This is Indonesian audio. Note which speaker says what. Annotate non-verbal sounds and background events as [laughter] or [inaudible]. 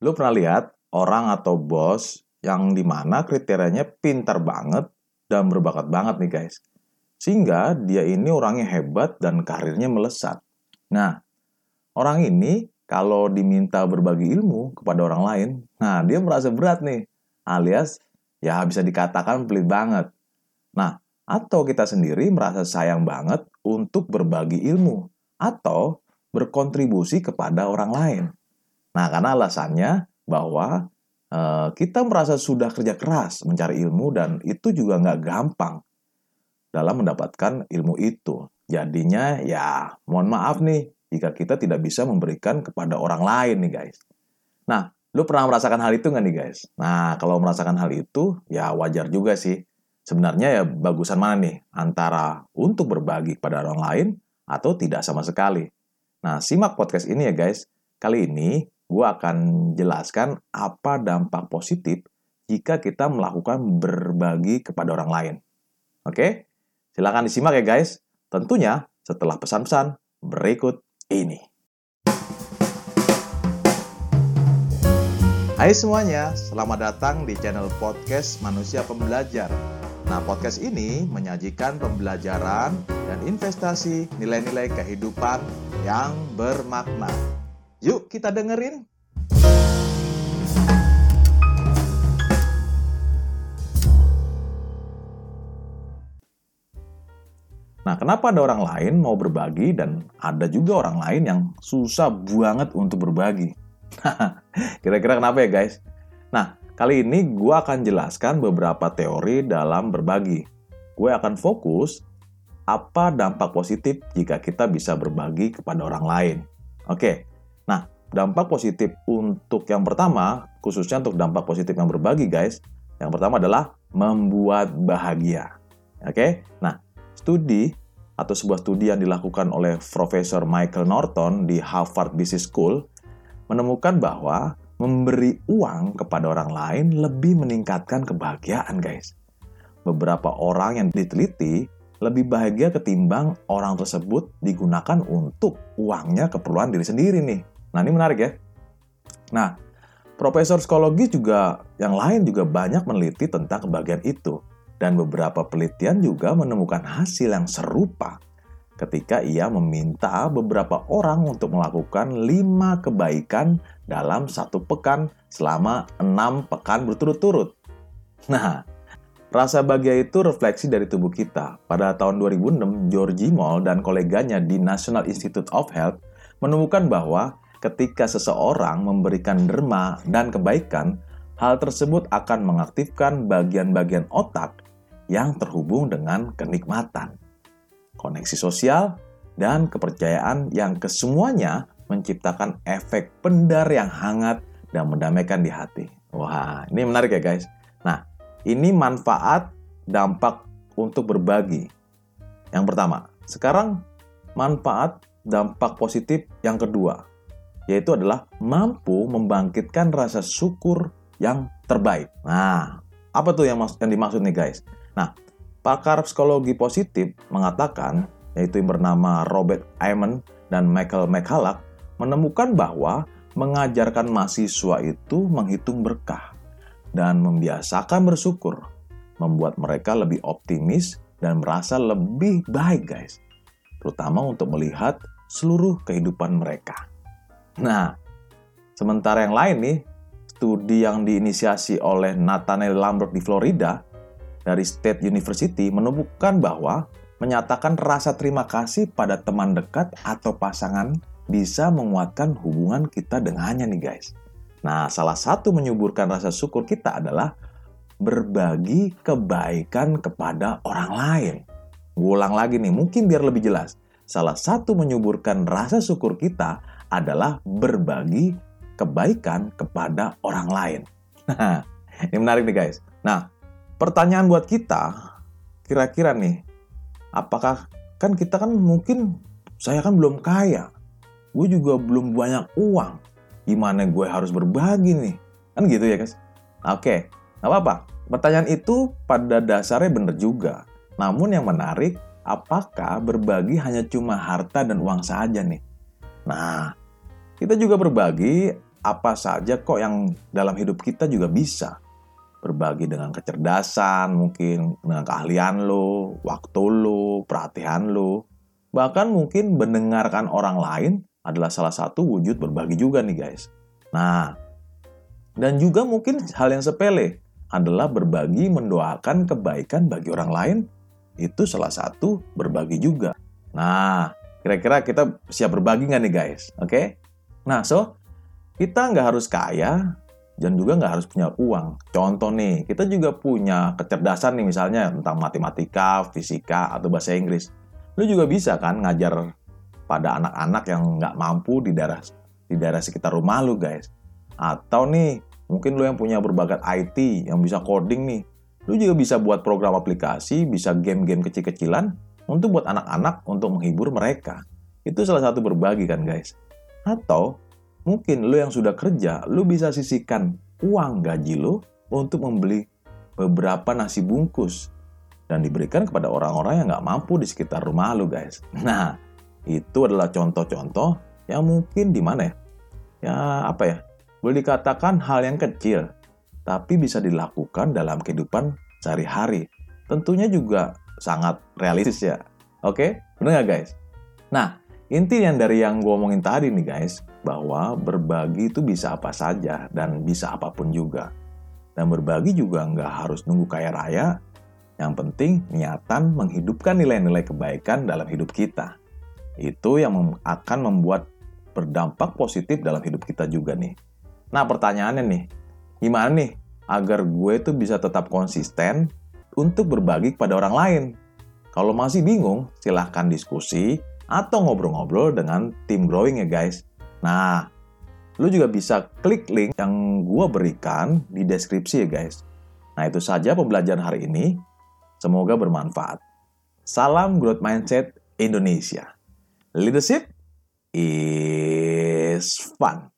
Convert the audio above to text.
Speaker 1: Lu pernah lihat orang atau bos yang di mana kriterianya pintar banget dan berbakat banget nih guys. Sehingga dia ini orangnya hebat dan karirnya melesat. Nah, orang ini kalau diminta berbagi ilmu kepada orang lain, nah dia merasa berat nih. Alias ya bisa dikatakan pelit banget. Nah, atau kita sendiri merasa sayang banget untuk berbagi ilmu atau berkontribusi kepada orang lain. Nah, karena alasannya bahwa uh, kita merasa sudah kerja keras mencari ilmu dan itu juga nggak gampang dalam mendapatkan ilmu itu. Jadinya ya mohon maaf nih jika kita tidak bisa memberikan kepada orang lain nih guys. Nah, lu pernah merasakan hal itu nggak nih guys? Nah, kalau merasakan hal itu ya wajar juga sih Sebenarnya ya bagusan mana nih antara untuk berbagi kepada orang lain atau tidak sama sekali. Nah, simak podcast ini ya guys. Kali ini gue akan jelaskan apa dampak positif jika kita melakukan berbagi kepada orang lain. Oke? Silahkan disimak ya guys. Tentunya setelah pesan-pesan berikut ini. Hai semuanya, selamat datang di channel podcast Manusia Pembelajar Nah, podcast ini menyajikan pembelajaran dan investasi nilai-nilai kehidupan yang bermakna. Yuk kita dengerin. Nah, kenapa ada orang lain mau berbagi dan ada juga orang lain yang susah banget untuk berbagi? [laughs] Kira-kira kenapa ya guys? Nah, Kali ini gue akan jelaskan beberapa teori dalam berbagi. Gue akan fokus apa dampak positif jika kita bisa berbagi kepada orang lain. Oke, nah dampak positif untuk yang pertama, khususnya untuk dampak positif yang berbagi guys, yang pertama adalah membuat bahagia. Oke, nah studi atau sebuah studi yang dilakukan oleh Profesor Michael Norton di Harvard Business School menemukan bahwa memberi uang kepada orang lain lebih meningkatkan kebahagiaan, guys. Beberapa orang yang diteliti lebih bahagia ketimbang orang tersebut digunakan untuk uangnya keperluan diri sendiri nih. Nah, ini menarik ya. Nah, profesor psikologi juga yang lain juga banyak meneliti tentang kebahagiaan itu. Dan beberapa penelitian juga menemukan hasil yang serupa ketika ia meminta beberapa orang untuk melakukan lima kebaikan dalam satu pekan selama enam pekan berturut-turut. Nah, rasa bahagia itu refleksi dari tubuh kita. Pada tahun 2006, Georgie Moll dan koleganya di National Institute of Health menemukan bahwa ketika seseorang memberikan derma dan kebaikan, hal tersebut akan mengaktifkan bagian-bagian otak yang terhubung dengan kenikmatan koneksi sosial, dan kepercayaan yang kesemuanya menciptakan efek pendar yang hangat dan mendamaikan di hati. Wah, ini menarik ya guys. Nah, ini manfaat dampak untuk berbagi. Yang pertama, sekarang manfaat dampak positif yang kedua, yaitu adalah mampu membangkitkan rasa syukur yang terbaik. Nah, apa tuh yang, yang dimaksud nih guys? Nah, Pakar psikologi positif mengatakan, yaitu yang bernama Robert Ayman dan Michael McCulloch, menemukan bahwa mengajarkan mahasiswa itu menghitung berkah dan membiasakan bersyukur, membuat mereka lebih optimis dan merasa lebih baik, guys. Terutama untuk melihat seluruh kehidupan mereka. Nah, sementara yang lain nih, studi yang diinisiasi oleh Nathaniel Lambert di Florida dari State University menemukan bahwa menyatakan rasa terima kasih pada teman dekat atau pasangan bisa menguatkan hubungan kita dengannya nih guys. Nah, salah satu menyuburkan rasa syukur kita adalah berbagi kebaikan kepada orang lain. Gue ulang lagi nih, mungkin biar lebih jelas. Salah satu menyuburkan rasa syukur kita adalah berbagi kebaikan kepada orang lain. Nah, ini menarik nih guys. Nah, pertanyaan buat kita, kira-kira nih, apakah kan kita kan mungkin saya kan belum kaya, gue juga belum banyak uang, gimana gue harus berbagi nih? Kan gitu ya guys? Oke, nggak apa-apa. Pertanyaan itu pada dasarnya bener juga. Namun yang menarik, apakah berbagi hanya cuma harta dan uang saja nih? Nah, kita juga berbagi apa saja kok yang dalam hidup kita juga bisa. Berbagi dengan kecerdasan, mungkin dengan keahlian lo, waktu lo, perhatian lo. Bahkan mungkin mendengarkan orang lain adalah salah satu wujud berbagi juga nih guys. Nah, dan juga mungkin hal yang sepele adalah berbagi mendoakan kebaikan bagi orang lain. Itu salah satu berbagi juga. Nah, kira-kira kita siap berbagi nggak nih guys? Oke? Okay? Nah, so kita nggak harus kaya dan juga nggak harus punya uang. Contoh nih, kita juga punya kecerdasan nih misalnya tentang matematika, fisika, atau bahasa Inggris. Lu juga bisa kan ngajar pada anak-anak yang nggak mampu di daerah di daerah sekitar rumah lu guys. Atau nih, mungkin lu yang punya berbakat IT, yang bisa coding nih. Lu juga bisa buat program aplikasi, bisa game-game kecil-kecilan untuk buat anak-anak untuk menghibur mereka. Itu salah satu berbagi kan guys. Atau Mungkin lo yang sudah kerja, lo bisa sisihkan uang gaji lo untuk membeli beberapa nasi bungkus dan diberikan kepada orang-orang yang nggak mampu di sekitar rumah lo guys. [laughs] Nah, itu adalah contoh-contoh yang mungkin di mana ya? Ya, apa ya? Boleh dikatakan hal yang kecil, tapi bisa dilakukan dalam kehidupan sehari-hari. Tentunya juga sangat realistis ya. Oke, benar nggak guys? Nah, inti yang dari yang gue omongin tadi nih guys, bahwa berbagi itu bisa apa saja dan bisa apa pun juga. Dan berbagi juga nggak harus nunggu kaya raya, yang penting niatan menghidupkan nilai-nilai kebaikan dalam hidup kita. Itu yang akan membuat berdampak positif dalam hidup kita juga nih. Nah pertanyaannya nih, gimana nih agar gue itu bisa tetap konsisten untuk berbagi kepada orang lain? Kalau masih bingung, silahkan diskusi atau ngobrol-ngobrol dengan tim growing ya guys. Nah, lu juga bisa klik link yang gue berikan di deskripsi ya guys. Nah, itu saja pembelajaran hari ini. Semoga bermanfaat. Salam Growth Mindset Indonesia. Leadership is fun.